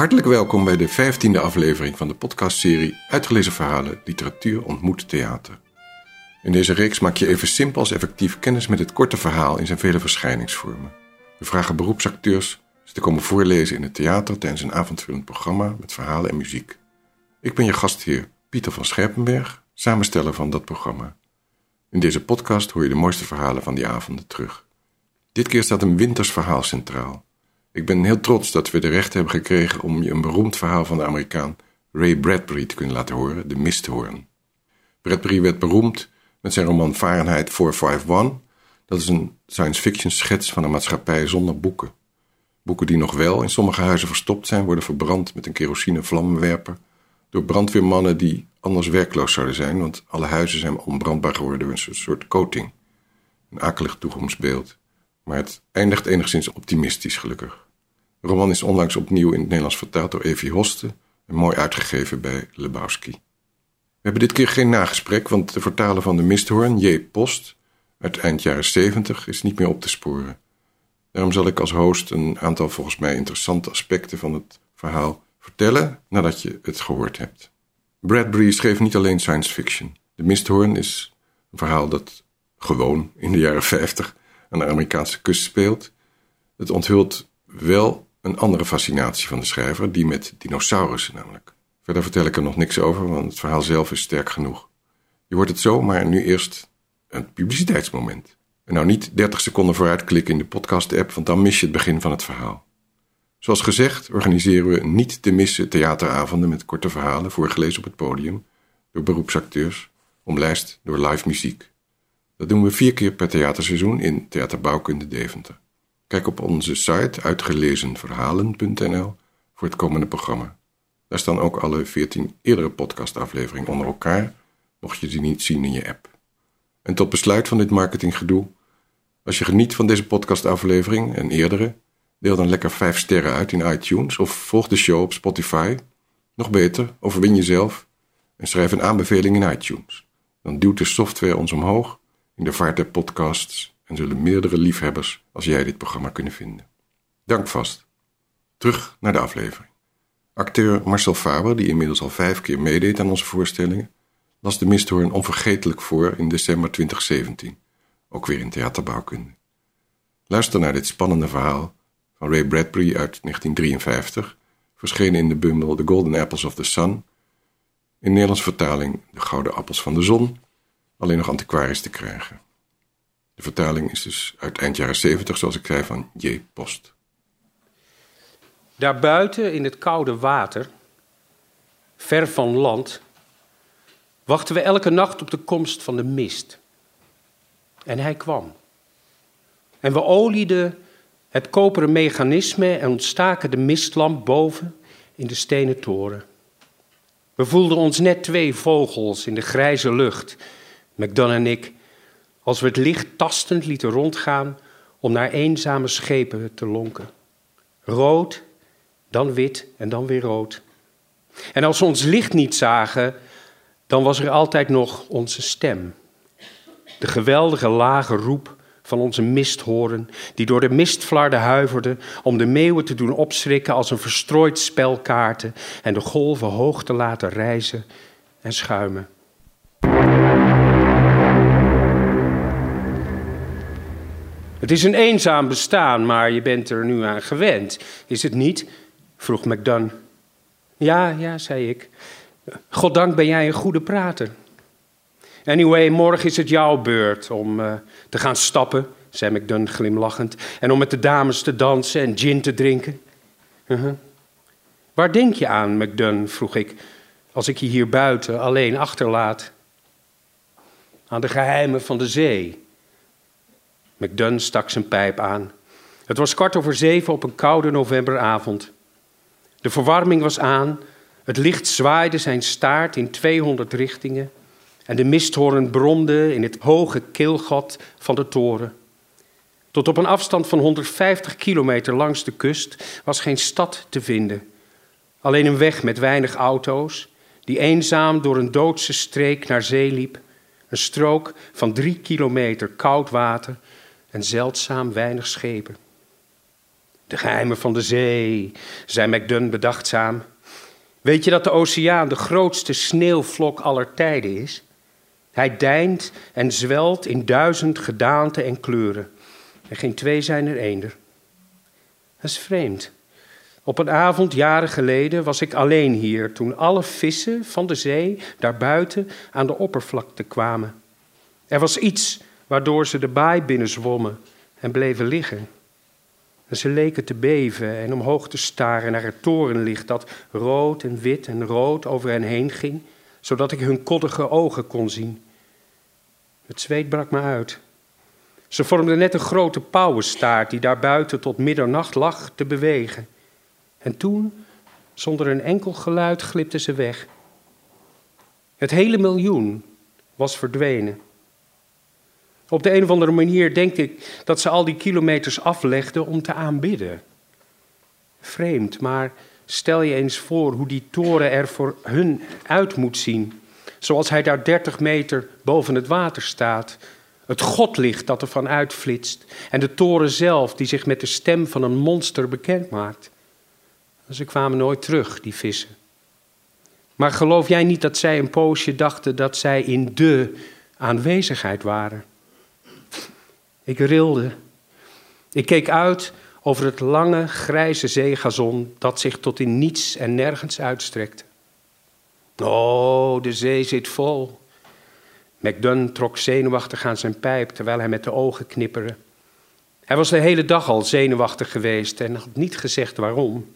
Hartelijk welkom bij de vijftiende aflevering van de podcastserie Uitgelezen Verhalen Literatuur ontmoet theater. In deze reeks maak je even simpel als effectief kennis met het korte verhaal in zijn vele verschijningsvormen. We vragen beroepsacteurs ze te komen voorlezen in het theater tijdens een avondvullend programma met verhalen en muziek. Ik ben je gastheer Pieter van Scherpenberg, samensteller van dat programma. In deze podcast hoor je de mooiste verhalen van die avonden terug. Dit keer staat een winters verhaal centraal. Ik ben heel trots dat we de recht hebben gekregen om je een beroemd verhaal van de Amerikaan Ray Bradbury te kunnen laten horen, De Misthoorn. Bradbury werd beroemd met zijn roman Fahrenheit 451. Dat is een science fiction schets van een maatschappij zonder boeken. Boeken die nog wel in sommige huizen verstopt zijn, worden verbrand met een kerosine vlammenwerper door brandweermannen die anders werkloos zouden zijn, want alle huizen zijn onbrandbaar geworden door een soort coating. Een akelig toekomstbeeld. Maar het eindigt enigszins optimistisch, gelukkig. De roman is onlangs opnieuw in het Nederlands vertaald door Evie Hoste en mooi uitgegeven bij Lebowski. We hebben dit keer geen nagesprek, want de vertaler van de Misthoorn, J. Post, uit eind jaren 70, is niet meer op te sporen. Daarom zal ik als host een aantal volgens mij interessante aspecten van het verhaal vertellen nadat je het gehoord hebt. Bradbury schreef niet alleen science fiction. De Misthoorn is een verhaal dat gewoon in de jaren 50 aan de Amerikaanse kust speelt. Het onthult wel een andere fascinatie van de schrijver, die met dinosaurussen namelijk. Verder vertel ik er nog niks over, want het verhaal zelf is sterk genoeg. Je hoort het zo, maar nu eerst een publiciteitsmoment. En nou niet 30 seconden vooruitklikken in de podcast-app, want dan mis je het begin van het verhaal. Zoals gezegd organiseren we niet te missen theateravonden met korte verhalen voorgelezen op het podium door beroepsacteurs, omlijst door live muziek. Dat doen we vier keer per theaterseizoen in Theaterbouwkunde Deventer. Kijk op onze site uitgelezenverhalen.nl voor het komende programma. Daar staan ook alle 14 eerdere podcastafleveringen onder elkaar, mocht je die niet zien in je app. En tot besluit van dit marketinggedoe, als je geniet van deze podcastaflevering en eerdere, deel dan lekker 5 sterren uit in iTunes of volg de show op Spotify. Nog beter, overwin jezelf en schrijf een aanbeveling in iTunes. Dan duwt de software ons omhoog de vaart der podcasts en zullen meerdere liefhebbers als jij dit programma kunnen vinden. Dank vast. Terug naar de aflevering. Acteur Marcel Faber, die inmiddels al vijf keer meedeed aan onze voorstellingen, las de Misthoorn onvergetelijk voor in december 2017, ook weer in theaterbouwkunde. Luister naar dit spannende verhaal van Ray Bradbury uit 1953, verschenen in de bundel The Golden Apples of the Sun, in Nederlands vertaling De Gouden Appels van de Zon, alleen nog antiquarisch te krijgen. De vertaling is dus uit eind jaren 70, zoals ik zei, van J. Post. Daarbuiten in het koude water, ver van land, wachten we elke nacht op de komst van de mist. En hij kwam. En we olieden het koperen mechanisme en ontstaken de mistlamp boven in de stenen toren. We voelden ons net twee vogels in de grijze lucht, McDonald en ik, als we het licht tastend lieten rondgaan om naar eenzame schepen te lonken. Rood, dan wit en dan weer rood. En als we ons licht niet zagen, dan was er altijd nog onze stem. De geweldige lage roep van onze misthoren, die door de mistvlarden huiverde om de meeuwen te doen opschrikken als een verstrooid spel kaarten en de golven hoog te laten rijzen en schuimen. Het is een eenzaam bestaan, maar je bent er nu aan gewend. Is het niet? vroeg McDunn. Ja, ja, zei ik. Goddank ben jij een goede prater. Anyway, morgen is het jouw beurt om uh, te gaan stappen, zei McDunn glimlachend. En om met de dames te dansen en gin te drinken. Uh -huh. Waar denk je aan, McDunn, vroeg ik, als ik je hier buiten alleen achterlaat? Aan de geheimen van de zee. McDunn stak zijn pijp aan. Het was kwart over zeven op een koude novemberavond. De verwarming was aan, het licht zwaaide zijn staart in 200 richtingen en de misthoorn bromde in het hoge keelgat van de toren. Tot op een afstand van 150 kilometer langs de kust was geen stad te vinden. Alleen een weg met weinig auto's, die eenzaam door een doodse streek naar zee liep. Een strook van drie kilometer koud water en zeldzaam weinig schepen. De geheimen van de zee, zei McDunn bedachtzaam. Weet je dat de oceaan de grootste sneeuwvlok aller tijden is? Hij deint en zwelt in duizend gedaanten en kleuren. En geen twee zijn er eender. Dat is vreemd. Op een avond jaren geleden was ik alleen hier toen alle vissen van de zee daarbuiten aan de oppervlakte kwamen. Er was iets waardoor ze de baai binnenzwommen en bleven liggen. En ze leken te beven en omhoog te staren naar het torenlicht dat rood en wit en rood over hen heen ging, zodat ik hun koddige ogen kon zien. Het zweet brak me uit. Ze vormden net een grote pauwenstaart die daar buiten tot middernacht lag te bewegen. En toen, zonder een enkel geluid, glipten ze weg. Het hele miljoen was verdwenen. Op de een of andere manier denk ik dat ze al die kilometers aflegden om te aanbidden. Vreemd, maar stel je eens voor hoe die toren er voor hun uit moet zien. Zoals hij daar 30 meter boven het water staat. Het godlicht dat er van uitflitst. En de toren zelf die zich met de stem van een monster bekend maakt. Ze kwamen nooit terug, die vissen. Maar geloof jij niet dat zij een poosje dachten dat zij in de aanwezigheid waren? Ik rilde. Ik keek uit over het lange grijze zeegazon dat zich tot in niets en nergens uitstrekte. Oh, de zee zit vol. McDunn trok zenuwachtig aan zijn pijp terwijl hij met de ogen knipperde. Hij was de hele dag al zenuwachtig geweest en had niet gezegd waarom.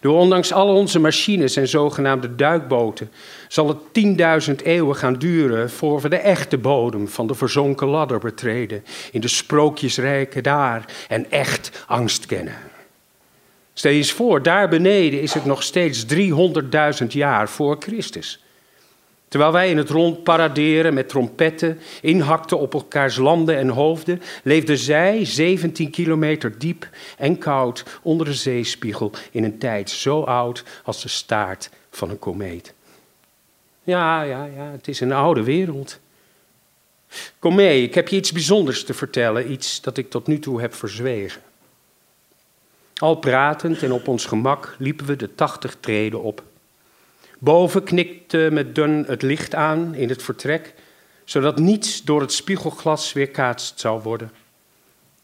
Door ondanks al onze machines en zogenaamde duikboten zal het 10.000 eeuwen gaan duren voor we de echte bodem van de verzonken ladder betreden, in de sprookjesrijke daar en echt angst kennen. Stel je eens voor, daar beneden is het nog steeds 300.000 jaar voor Christus. Terwijl wij in het rond paraderen met trompetten, inhakten op elkaars landen en hoofden, leefden zij 17 kilometer diep en koud onder de zeespiegel in een tijd zo oud als de staart van een komeet. Ja, ja, ja, het is een oude wereld. Kom mee, ik heb je iets bijzonders te vertellen, iets dat ik tot nu toe heb verzwegen. Al pratend en op ons gemak liepen we de tachtig treden op. Boven knikte met het licht aan in het vertrek, zodat niets door het spiegelglas weerkaatst zou worden.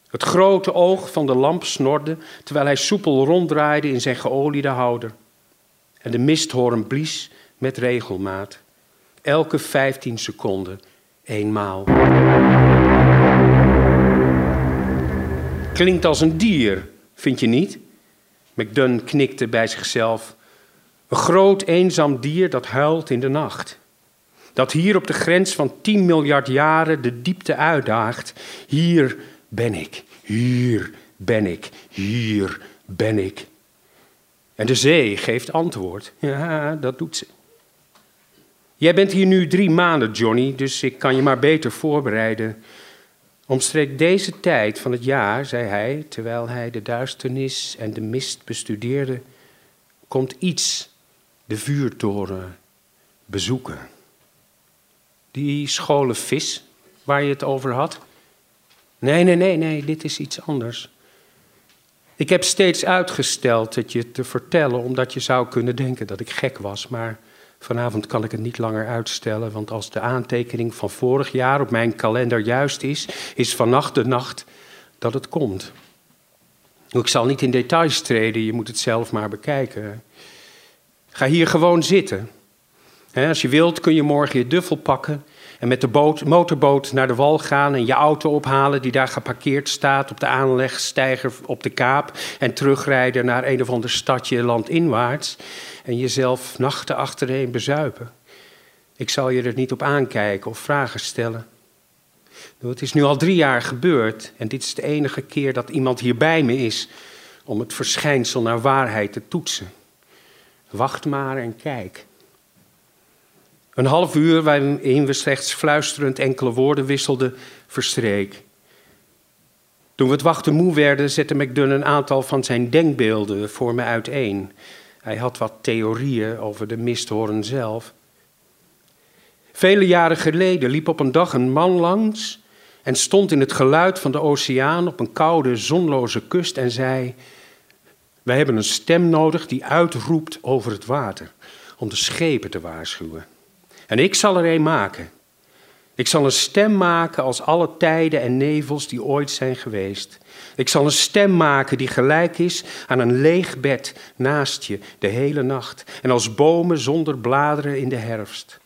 Het grote oog van de lamp snorde terwijl hij soepel ronddraaide in zijn geoliede houder. En de misthoorn blies met regelmaat. Elke vijftien seconden eenmaal. Klinkt als een dier, vind je niet? McDunn knikte bij zichzelf. Een groot eenzaam dier dat huilt in de nacht. Dat hier op de grens van 10 miljard jaren de diepte uitdaagt. Hier ben ik, hier ben ik, hier ben ik. En de zee geeft antwoord. Ja, dat doet ze. Jij bent hier nu drie maanden, Johnny, dus ik kan je maar beter voorbereiden. Omstreeks deze tijd van het jaar, zei hij, terwijl hij de duisternis en de mist bestudeerde, komt iets de vuurtoren bezoeken. Die scholen vis waar je het over had? Nee, nee, nee, nee, dit is iets anders. Ik heb steeds uitgesteld het je te vertellen, omdat je zou kunnen denken dat ik gek was. Maar vanavond kan ik het niet langer uitstellen, want als de aantekening van vorig jaar op mijn kalender juist is, is vannacht de nacht dat het komt. Ik zal niet in details treden, je moet het zelf maar bekijken. Ga hier gewoon zitten. als je wilt kun je morgen je duffel pakken en met de boot, motorboot naar de wal gaan en je auto ophalen die daar geparkeerd staat op de aanlegstijger op de Kaap en terugrijden naar een of ander stadje landinwaarts en jezelf nachten achtereen bezuipen. Ik zal je er niet op aankijken of vragen stellen. Het is nu al drie jaar gebeurd en dit is de enige keer dat iemand hier bij me is om het verschijnsel naar waarheid te toetsen. Wacht maar en kijk. Een half uur waarin we slechts fluisterend enkele woorden wisselden, verstreek. Toen we het wachten moe werden, zette McDunn een aantal van zijn denkbeelden voor me uiteen. Hij had wat theorieën over de misthoorn zelf. Vele jaren geleden liep op een dag een man langs en stond in het geluid van de oceaan op een koude, zonloze kust en zei: Wij hebben een stem nodig die uitroept over het water, om de schepen te waarschuwen. En ik zal er een maken. Ik zal een stem maken als alle tijden en nevels die ooit zijn geweest. Ik zal een stem maken die gelijk is aan een leeg bed naast je de hele nacht en als bomen zonder bladeren in de herfst.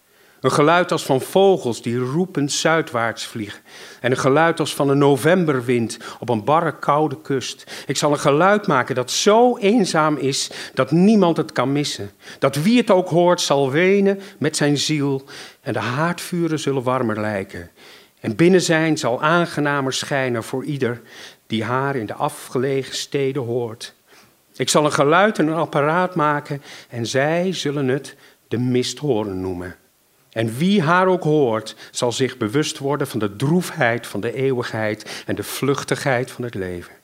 Een geluid als van vogels die roepend zuidwaarts vliegen. En een geluid als van een novemberwind op een barre koude kust. Ik zal een geluid maken dat zo eenzaam is dat niemand het kan missen. Dat wie het ook hoort zal wenen met zijn ziel. En de haardvuren zullen warmer lijken. En binnen zijn zal aangenamer schijnen voor ieder die haar in de afgelegen steden hoort. Ik zal een geluid en een apparaat maken en zij zullen het de misthoren noemen. En wie haar ook hoort, zal zich bewust worden van de droefheid van de eeuwigheid en de vluchtigheid van het leven.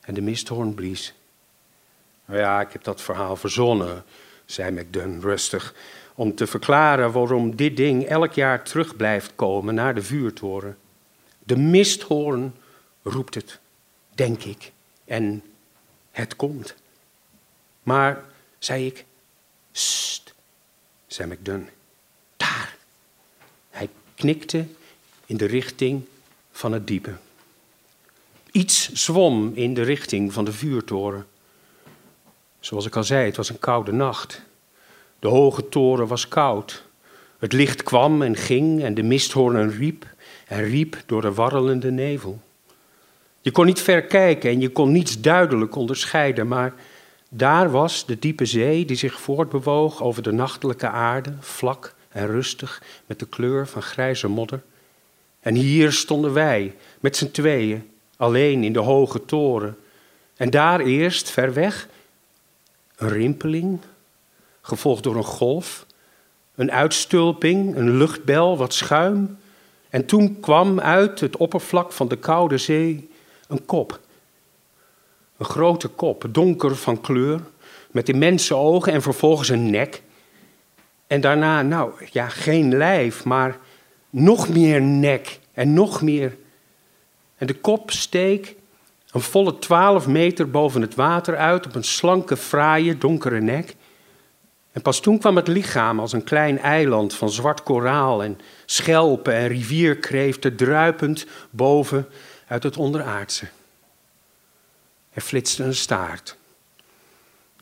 En de misthoorn blies. Nou ja, ik heb dat verhaal verzonnen, zei McDunn rustig, om te verklaren waarom dit ding elk jaar terug blijft komen naar de vuurtoren. De misthoorn roept het, denk ik, en het komt. Maar, zei ik, sst, zei McDunn knikte in de richting van het diepe. Iets zwom in de richting van de vuurtoren. Zoals ik al zei, het was een koude nacht. De hoge toren was koud. Het licht kwam en ging en de misthoorn riep en riep door de warrelende nevel. Je kon niet ver kijken en je kon niets duidelijk onderscheiden, maar daar was de diepe zee die zich voortbewoog over de nachtelijke aarde, vlak en rustig met de kleur van grijze modder. En hier stonden wij met z'n tweeën, alleen in de hoge toren. En daar eerst, ver weg, een rimpeling, gevolgd door een golf, een uitstulping, een luchtbel, wat schuim. En toen kwam uit het oppervlak van de koude zee een kop. Een grote kop, donker van kleur, met immense ogen en vervolgens een nek en daarna, nou ja, geen lijf, maar nog meer nek en nog meer. En de kop steek een volle twaalf meter boven het water uit op een slanke, fraaie, donkere nek. En pas toen kwam het lichaam als een klein eiland van zwart koraal en schelpen en rivierkreeften druipend boven uit het onderaardse. Er flitste een staart.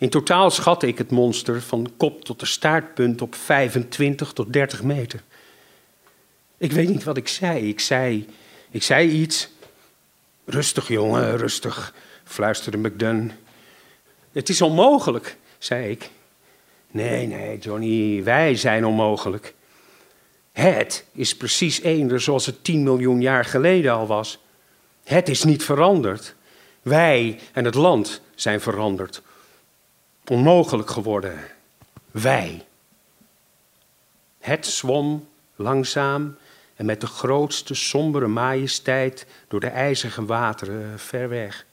In totaal schatte ik het monster van kop tot de staartpunt op 25 tot 30 meter. Ik weet niet wat ik zei. Ik zei, ik zei iets. Rustig, jongen, rustig, fluisterde McDunn. Het is onmogelijk, zei ik. Nee, nee, Johnny, wij zijn onmogelijk. Het is precies eender zoals het 10 miljoen jaar geleden al was. Het is niet veranderd. Wij en het land zijn veranderd onmogelijk geworden. Wij. Het zwom langzaam en met de grootste sombere majesteit door de ijzige wateren ver weg.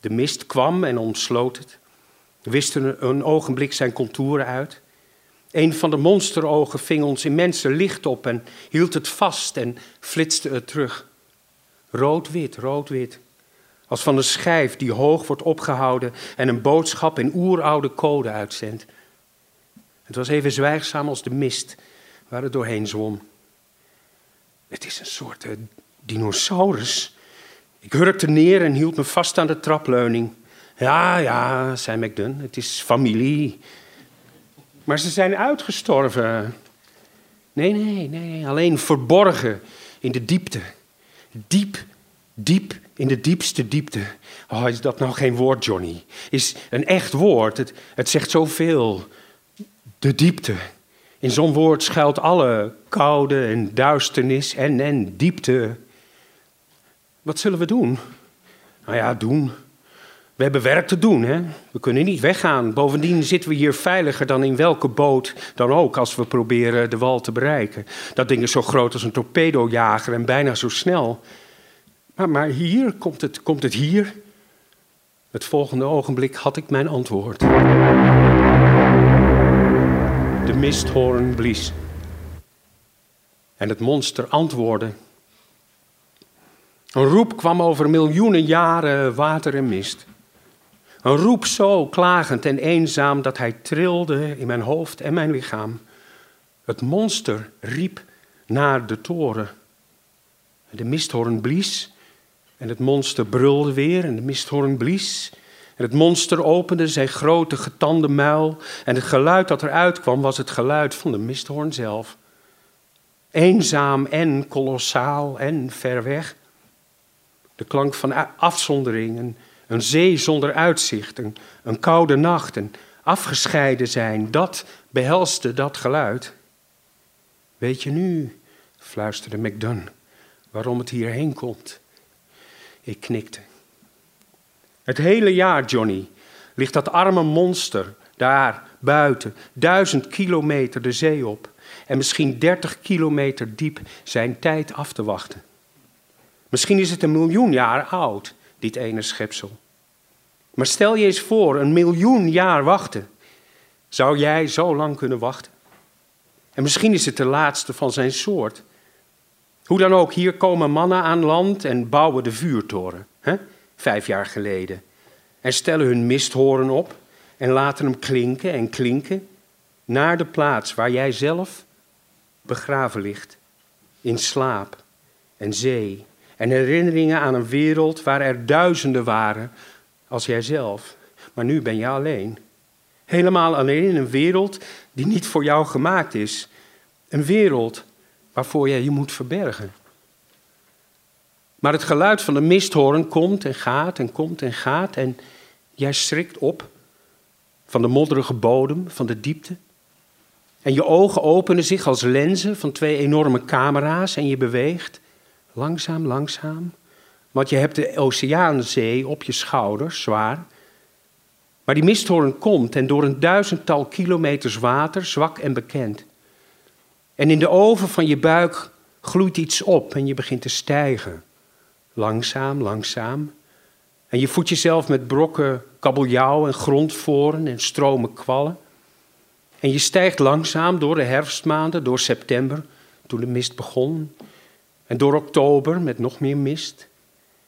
De mist kwam en omsloot het, wist een ogenblik zijn contouren uit. Een van de monsterogen ving ons immense licht op en hield het vast en flitste het terug. Rood-wit, rood-wit. Als van een schijf die hoog wordt opgehouden en een boodschap in oeroude code uitzendt. Het was even zwijgzaam als de mist waar het doorheen zwom. Het is een soort uh, dinosaurus. Ik hurkte neer en hield me vast aan de trapleuning. Ja, ja, zei McDunn, het is familie. Maar ze zijn uitgestorven. Nee, nee, nee, alleen verborgen in de diepte. Diep, diep in de diepste diepte. Oh, is dat nou geen woord, Johnny? Is een echt woord. Het, het zegt zoveel. De diepte. In zo'n woord schuilt alle koude en duisternis en, en diepte. Wat zullen we doen? Nou ja, doen. We hebben werk te doen, hè? We kunnen niet weggaan. Bovendien zitten we hier veiliger dan in welke boot dan ook als we proberen de wal te bereiken. Dat ding is zo groot als een torpedojager en bijna zo snel. Maar, hier komt het, komt het hier. Het volgende ogenblik had ik mijn antwoord. De misthoorn blies. En het monster antwoordde. Een roep kwam over miljoenen jaren water en mist. Een roep zo klagend en eenzaam dat hij trilde in mijn hoofd en mijn lichaam. Het monster riep naar de toren. De misthoorn blies en het monster brulde weer en de misthoorn blies. En het monster opende zijn grote getande muil en het geluid dat eruit kwam was het geluid van de misthoorn zelf. Eenzaam en kolossaal en ver weg. De klank van afzondering, een, zee zonder uitzicht, een, een koude nacht, een afgescheiden zijn, dat behelste dat geluid. Weet je nu, fluisterde McDunn, waarom het hierheen komt? Ik knikte. Het hele jaar, Johnny, ligt dat arme monster daar buiten, duizend kilometer de zee op en misschien dertig kilometer diep zijn tijd af te wachten. Misschien is het een miljoen jaar oud, dit ene schepsel. Maar stel je eens voor, een miljoen jaar wachten. Zou jij zo lang kunnen wachten? En misschien is het de laatste van zijn soort. Hoe dan ook, hier komen mannen aan land en bouwen de vuurtoren. Hè? Vijf jaar geleden. En stellen hun misthoren op en laten hem klinken en klinken naar de plaats waar jij zelf begraven ligt. In slaap en zee en herinneringen aan een wereld waar er duizenden waren als jijzelf. Maar nu ben je alleen. Helemaal alleen in een wereld die niet voor jou gemaakt is. Een wereld waarvoor jij je moet verbergen. Maar het geluid van de misthoorn komt en gaat en komt en gaat en jij schrikt op van de modderige bodem, van de diepte. En je ogen openen zich als lenzen van twee enorme camera's en je beweegt langzaam, langzaam. Want je hebt de oceaanzee op je schouders, zwaar. Maar die misthoorn komt en door een duizendtal kilometers water, zwak en bekend. En in de oven van je buik gloeit iets op en je begint te stijgen. Langzaam, langzaam. En je voedt jezelf met brokken kabeljauw en grondvoren en stromen kwallen. En je stijgt langzaam door de herfstmaanden, door september, toen de mist begon. En door oktober met nog meer mist.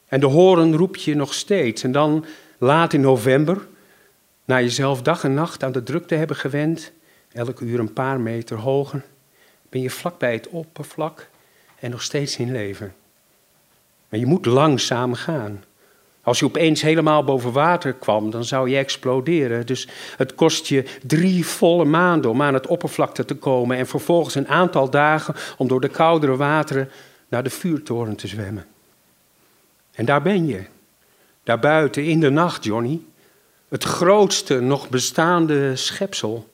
En de horen roep je nog steeds. En dan laat in november, na jezelf dag en nacht aan de drukte hebben gewend, elke uur een paar meter hoger, ben je vlak bij het oppervlak en nog steeds in leven. Maar je moet langzaam gaan. Als je opeens helemaal boven water kwam, dan zou je exploderen. Dus het kost je drie volle maanden om aan het oppervlakte te komen en vervolgens een aantal dagen om door de koudere wateren naar de vuurtoren te zwemmen. En daar ben je, daar buiten in de nacht, Johnny, het grootste nog bestaande schepsel.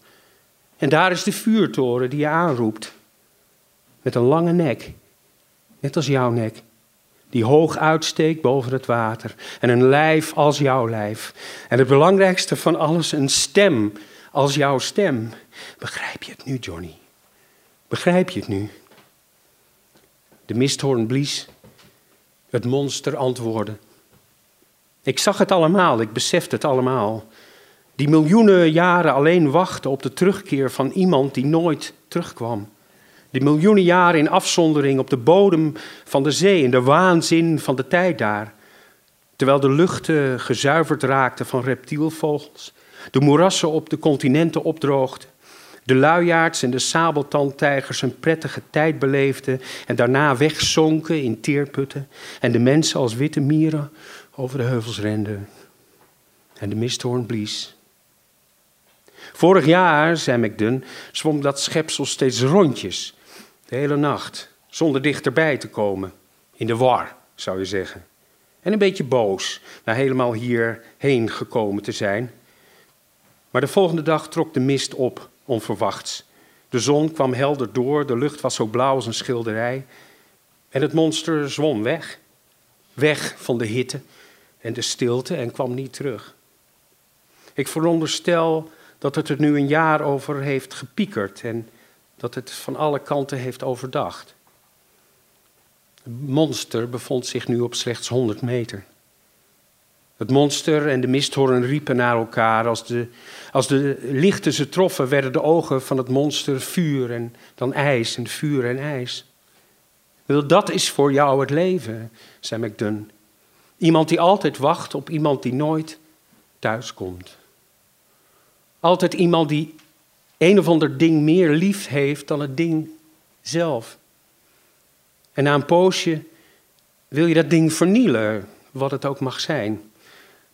En daar is de vuurtoren die je aanroept, met een lange nek, net als jouw nek die hoog uitsteekt boven het water. En een lijf als jouw lijf. En het belangrijkste van alles, een stem als jouw stem. Begrijp je het nu, Johnny? Begrijp je het nu? De misthoorn blies. Het monster antwoordde. Ik zag het allemaal, ik besefte het allemaal. Die miljoenen jaren alleen wachten op de terugkeer van iemand die nooit terugkwam. Die miljoenen jaren in afzondering op de bodem van de zee, in de waanzin van de tijd daar. Terwijl de luchten gezuiverd raakten van reptielvogels, de moerassen op de continenten opdroogden, de luiaards en de sabeltandtijgers een prettige tijd beleefden en daarna wegzonken in teerputten en de mensen als witte mieren over de heuvels renden. En de misthoorn blies. Vorig jaar, zei McDun, zwom dat schepsel steeds rondjes de hele nacht, zonder dichterbij te komen. In de war, zou je zeggen. En een beetje boos, na helemaal hierheen gekomen te zijn. Maar de volgende dag trok de mist op, onverwachts. De zon kwam helder door, de lucht was zo blauw als een schilderij. En het monster zwom weg. Weg van de hitte en de stilte en kwam niet terug. Ik veronderstel dat het er nu een jaar over heeft gepiekerd en dat het van alle kanten heeft overdacht. Het monster bevond zich nu op slechts 100 meter. Het monster en de misthoorn riepen naar elkaar. Als de, als de lichten ze troffen, werden de ogen van het monster vuur en dan ijs en vuur en ijs. Dat is voor jou het leven, zei McDunn. Iemand die altijd wacht op iemand die nooit thuiskomt. Altijd iemand die een of ander ding meer lief heeft dan het ding zelf. En na een poosje wil je dat ding vernielen, wat het ook mag zijn,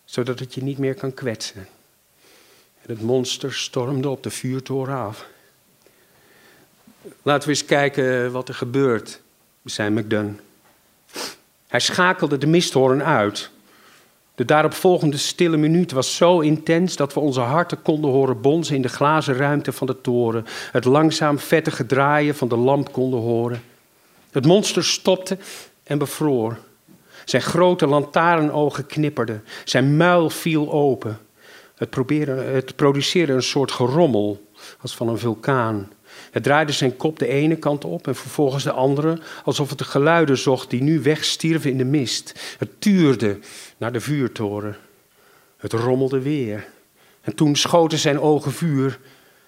zodat het je niet meer kan kwetsen. En het monster stormde op de vuurtoren af. Laten we eens kijken wat er gebeurt, zei McDunn. Hij schakelde de misthoorn uit. De daaropvolgende stille minuut was zo intens dat we onze harten konden horen bonzen in de glazen ruimte van de toren. Het langzaam vettige draaien van de lamp konden horen. Het monster stopte en bevroor. Zijn grote lantaarnogen knipperden. Zijn muil viel open. Het, het produceerde een soort gerommel, als van een vulkaan. Het draaide zijn kop de ene kant op en vervolgens de andere, alsof het de geluiden zocht die nu wegstierven in de mist. Het tuurde naar de vuurtoren. Het rommelde weer. En toen schoten zijn ogen vuur.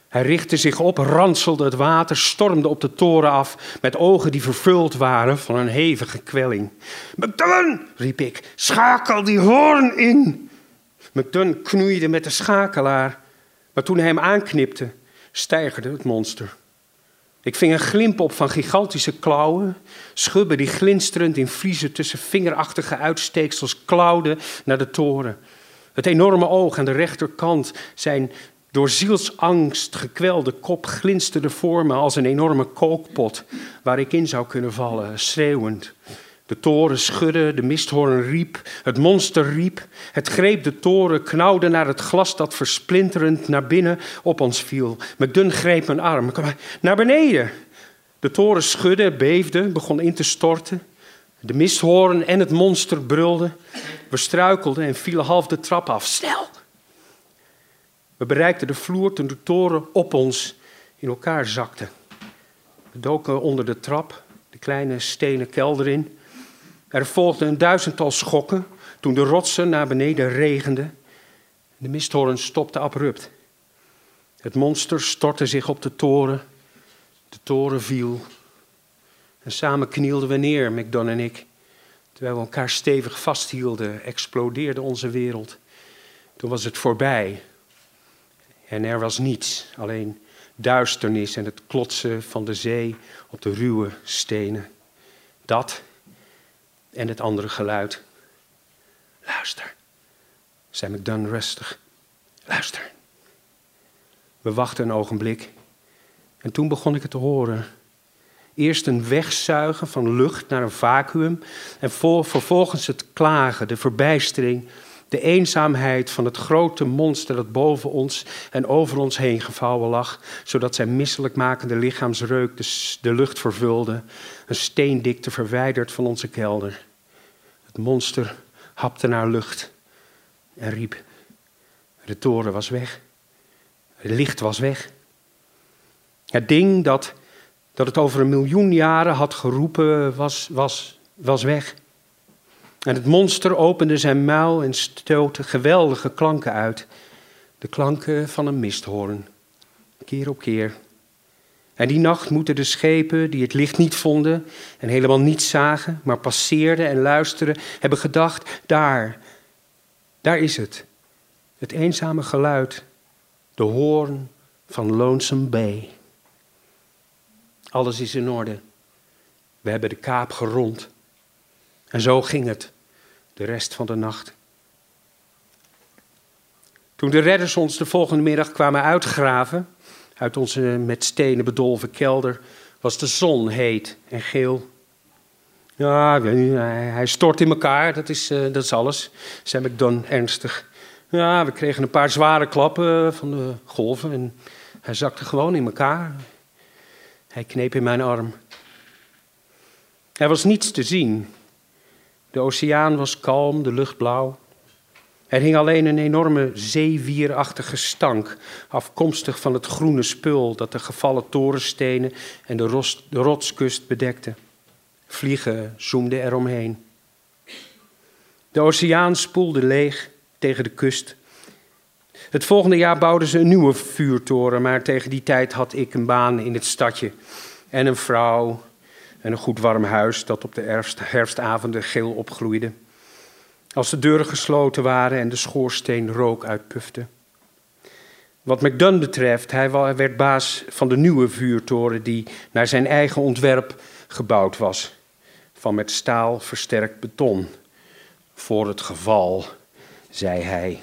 Hij richtte zich op, ranselde het water, stormde op de toren af met ogen die vervuld waren van een hevige kwelling. McDunn, riep ik, schakel die hoorn in. McDunn knoeide met de schakelaar, maar toen hij hem aanknipte, stijgerde het monster. Ik ving een glimp op van gigantische klauwen, schubben die glinsterend in vriezen tussen vingerachtige uitsteeksels klauwden naar de toren. Het enorme oog aan de rechterkant, zijn door zielsangst gekwelde kop glinsterde voor me als een enorme kookpot waar ik in zou kunnen vallen, schreeuwend. De toren schudde, de misthoorn riep, het monster riep. Het greep de toren, knauwde naar het glas dat versplinterend naar binnen op ons viel. McDun greep mijn arm. Kom naar beneden. De toren schudde, beefde, begon in te storten. De misthoorn en het monster brulden. We struikelden en vielen half de trap af. Snel! We bereikten de vloer toen de toren op ons in elkaar zakte. We doken onder de trap, de kleine stenen kelder in. Er volgden een duizendtal schokken toen de rotsen naar beneden regenden. De misthoorn stopte abrupt. Het monster stortte zich op de toren. De toren viel. En samen knielden we neer, McDon en ik. Terwijl we elkaar stevig vasthielden, explodeerde onze wereld. Toen was het voorbij. En er was niets, alleen duisternis en het klotsen van de zee op de ruwe stenen. Dat en het andere geluid. Luister, zei McDunn rustig. Luister. We wachten een ogenblik en toen begon ik het te horen. Eerst een wegzuigen van lucht naar een vacuüm en vervolgens het klagen, de verbijstering, de eenzaamheid van het grote monster dat boven ons en over ons heen gevouwen lag, zodat zijn misselijkmakende lichaamsreuk de lucht vervulde, een steendikte verwijderd van onze kelder. Het monster hapte naar lucht en riep. De toren was weg. Het licht was weg. Het ding dat, dat het over een miljoen jaren had geroepen was, was, was weg. En het monster opende zijn muil en stootte geweldige klanken uit. De klanken van een misthoorn. Keer op keer. En die nacht moeten de schepen die het licht niet vonden en helemaal niets zagen, maar passeerden en luisterden, hebben gedacht: daar, daar is het. Het eenzame geluid, de hoorn van Lonesome Bay. Alles is in orde. We hebben de kaap gerond. En zo ging het de rest van de nacht. Toen de redders ons de volgende middag kwamen uitgraven, uit onze met stenen bedolven kelder, was de zon heet en geel. Ja, hij stort in elkaar, dat is, uh, dat is alles, zei McDon ernstig. Ja, we kregen een paar zware klappen van de golven en hij zakte gewoon in elkaar. Hij kneep in mijn arm. Er was niets te zien. De oceaan was kalm, de lucht blauw. Er hing alleen een enorme zeewierachtige stank, afkomstig van het groene spul dat de gevallen torenstenen en de, de rotskust bedekte. Vliegen zoemden eromheen. De oceaan spoelde leeg tegen de kust. Het volgende jaar bouwden ze een nieuwe vuurtoren, maar tegen die tijd had ik een baan in het stadje en een vrouw en een goed warm huis dat op de herfst, herfstavonden geel opgloeide. Als de deuren gesloten waren en de schoorsteen rook uitpufte. Wat McDunn betreft, hij werd baas van de nieuwe vuurtoren die naar zijn eigen ontwerp gebouwd was. Van met staal versterkt beton. Voor het geval, zei hij.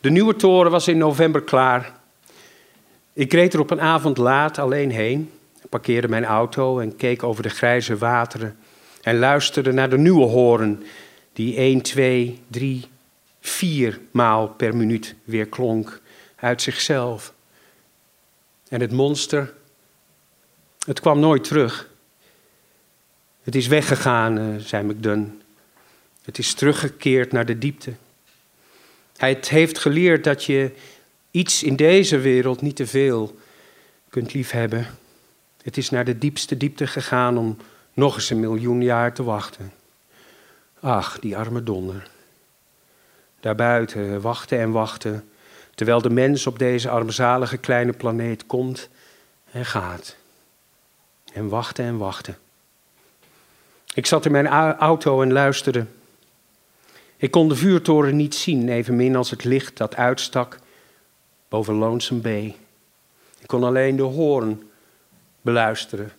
De nieuwe toren was in november klaar. Ik reed er op een avond laat alleen heen, parkeerde mijn auto en keek over de grijze wateren en luisterde naar de nieuwe horen die 1, 2, 3, 4 maal per minuut weer klonk uit zichzelf. En het monster, het kwam nooit terug. Het is weggegaan, uh, zei McDunn. Het is teruggekeerd naar de diepte. Hij heeft geleerd dat je iets in deze wereld niet te veel kunt liefhebben. Het is naar de diepste diepte gegaan om nog eens een miljoen jaar te wachten. Ach, die arme donder. Daarbuiten wachten en wachten, terwijl de mens op deze armzalige kleine planeet komt en gaat. En wachten en wachten. Ik zat in mijn auto en luisterde. Ik kon de vuurtoren niet zien, evenmin als het licht dat uitstak boven Lonesome Bay. Ik kon alleen de hoorn beluisteren.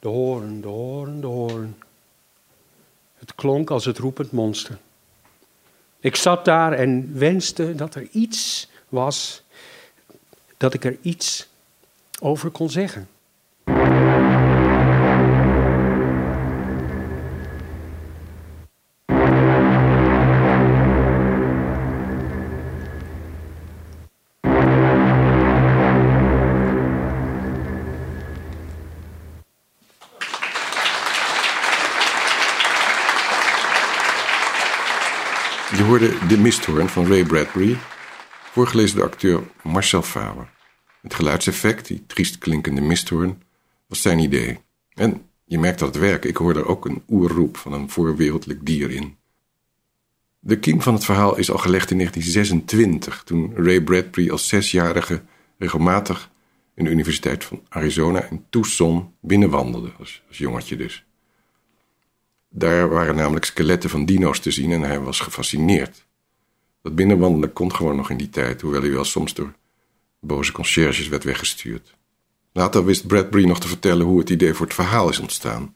De hoorn, de hoorn, de hoorn. Het klonk als het roepend monster. Ik zat daar en wenste dat er iets was, dat ik er iets over kon zeggen. Misthoorn van Ray Bradbury, voorgelezen door acteur Marcel Faber. Het geluidseffect, die triest klinkende misthoorn, was zijn idee. En je merkt dat het werkt. Ik hoorde er ook een oerroep van een voorwereldelijk dier in. De kiem van het verhaal is al gelegd in 1926, toen Ray Bradbury als zesjarige regelmatig in de Universiteit van Arizona in Tucson binnenwandelde, als, als jongetje dus. Daar waren namelijk skeletten van dino's te zien en hij was gefascineerd. Dat binnenwandelen kon gewoon nog in die tijd, hoewel hij wel soms door boze conciërges werd weggestuurd. Later wist Bradbury nog te vertellen hoe het idee voor het verhaal is ontstaan.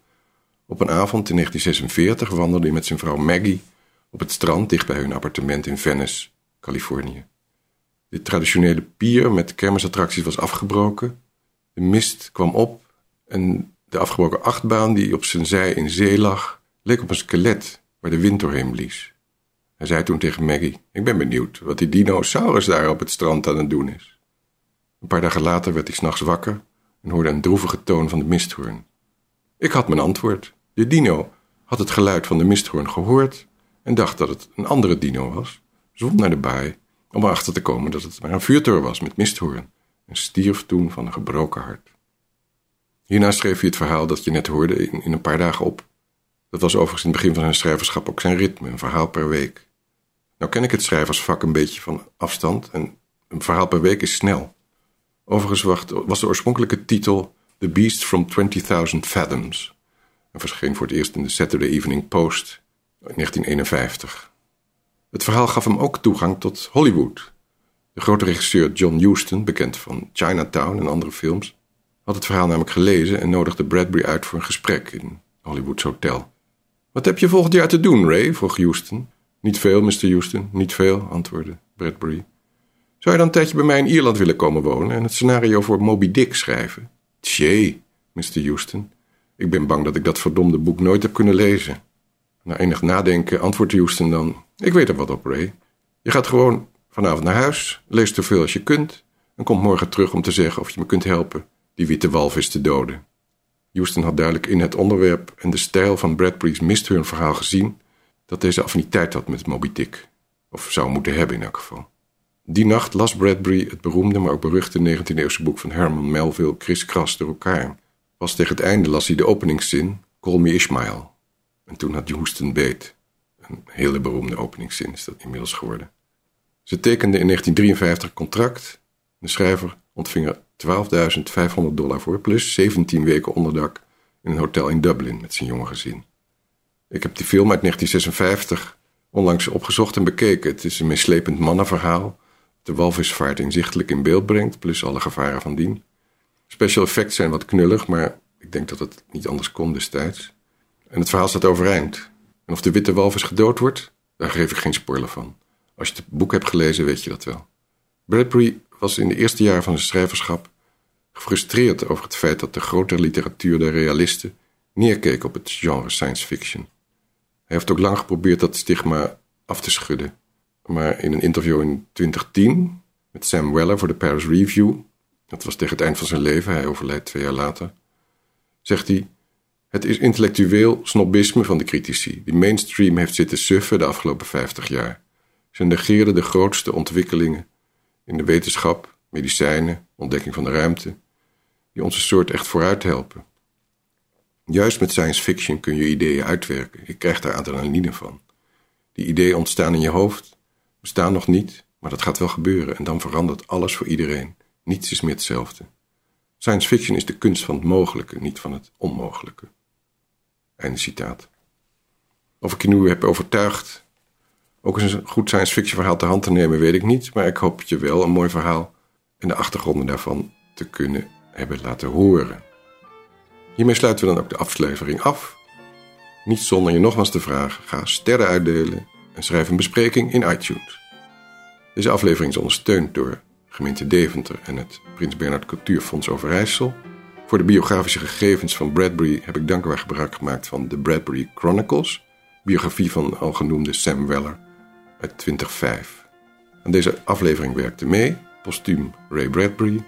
Op een avond in 1946 wandelde hij met zijn vrouw Maggie op het strand dicht bij hun appartement in Venice, Californië. De traditionele pier met kermisattracties was afgebroken. De mist kwam op en de afgebroken achtbaan die op zijn zij in zee lag, leek op een skelet waar de wind doorheen blies. Hij zei toen tegen Maggie: Ik ben benieuwd wat die dinosaurus daar op het strand aan het doen is. Een paar dagen later werd hij s'nachts wakker en hoorde een droevige toon van de misthoorn. Ik had mijn antwoord. De dino had het geluid van de misthoorn gehoord en dacht dat het een andere dino was, zwom naar de baai om erachter te komen dat het maar een vuurtoren was met misthoorn en stierf toen van een gebroken hart. Hierna schreef hij het verhaal dat je net hoorde in, in een paar dagen op dat was overigens in het begin van zijn schrijverschap ook zijn ritme, een verhaal per week. Nou ken ik het schrijversvak een beetje van afstand en een verhaal per week is snel. Overigens was de oorspronkelijke titel The Beast from 20.000 Fathoms en verscheen voor het eerst in de Saturday Evening Post in 1951. Het verhaal gaf hem ook toegang tot Hollywood. De grote regisseur John Huston, bekend van Chinatown en andere films, had het verhaal namelijk gelezen en nodigde Bradbury uit voor een gesprek in Hollywood's hotel. Wat heb je volgend jaar te doen, Ray? vroeg Houston. Niet veel, Mr. Houston, niet veel, antwoordde Bradbury. Zou je dan een tijdje bij mij in Ierland willen komen wonen en het scenario voor Moby Dick schrijven? Tjee, Mr. Houston. Ik ben bang dat ik dat verdomde boek nooit heb kunnen lezen. Na enig nadenken antwoordde Houston dan: Ik weet er wat op, Ray. Je gaat gewoon vanavond naar huis, lees zoveel als je kunt en komt morgen terug om te zeggen of je me kunt helpen die witte walvis te doden. Houston had duidelijk in het onderwerp en de stijl van Bradbury's Misthoorn-verhaal gezien dat deze affiniteit had met Moby Dick. Of zou moeten hebben in elk geval. Die nacht las Bradbury het beroemde, maar ook beruchte 19e-eeuwse boek van Herman Melville, Kras door elkaar. Pas tegen het einde las hij de openingszin, Call me Ishmael. En toen had Houston beet. Een hele beroemde openingszin is dat inmiddels geworden. Ze tekenden in 1953 contract. De schrijver ontving er 12.500 dollar voor, plus 17 weken onderdak in een hotel in Dublin met zijn jonge gezin. Ik heb die film uit 1956 onlangs opgezocht en bekeken. Het is een meeslepend mannenverhaal. De walvisvaart inzichtelijk in beeld brengt, plus alle gevaren van dien. Special effects zijn wat knullig, maar ik denk dat het niet anders kon destijds. En het verhaal staat overeind. En of de witte walvis gedood wordt, daar geef ik geen spoiler van. Als je het boek hebt gelezen, weet je dat wel. Bradbury was in de eerste jaren van zijn schrijverschap gefrustreerd over het feit dat de grotere literatuur der realisten neerkeek op het genre science fiction. Hij heeft ook lang geprobeerd dat stigma af te schudden. Maar in een interview in 2010 met Sam Weller voor de Paris Review, dat was tegen het eind van zijn leven, hij overlijdt twee jaar later, zegt hij: Het is intellectueel snobisme van de critici, die mainstream heeft zitten suffen de afgelopen 50 jaar. Ze negeerden de grootste ontwikkelingen in de wetenschap, medicijnen, ontdekking van de ruimte, die onze soort echt vooruit helpen. Juist met science fiction kun je ideeën uitwerken. Je krijgt daar adrenaline van. Die ideeën ontstaan in je hoofd, bestaan nog niet, maar dat gaat wel gebeuren en dan verandert alles voor iedereen. Niets is meer hetzelfde. Science fiction is de kunst van het mogelijke, niet van het onmogelijke. Einde citaat. Of ik je nu heb overtuigd ook eens een goed science fiction verhaal te hand te nemen, weet ik niet, maar ik hoop je wel een mooi verhaal en de achtergronden daarvan te kunnen hebben laten horen. Hiermee sluiten we dan ook de aflevering af. Niet zonder je nogmaals te vragen, ga sterren uitdelen en schrijf een bespreking in iTunes. Deze aflevering is ondersteund door gemeente Deventer en het Prins Bernhard Cultuurfonds Overijssel. Voor de biografische gegevens van Bradbury heb ik dankbaar gebruik gemaakt van de Bradbury Chronicles, biografie van al genoemde Sam Weller uit 2005. Aan deze aflevering werkte mee postuum Ray Bradbury,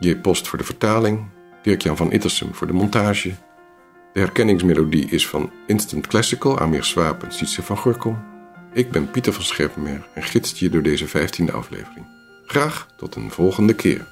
J. Post voor de vertaling, Dirk-Jan van Ittersum voor de montage. De herkenningsmelodie is van Instant Classical, Amir Swaap en Sietse van Gorkom. Ik ben Pieter van Scherpenberg en gidst je door deze vijftiende aflevering. Graag tot een volgende keer.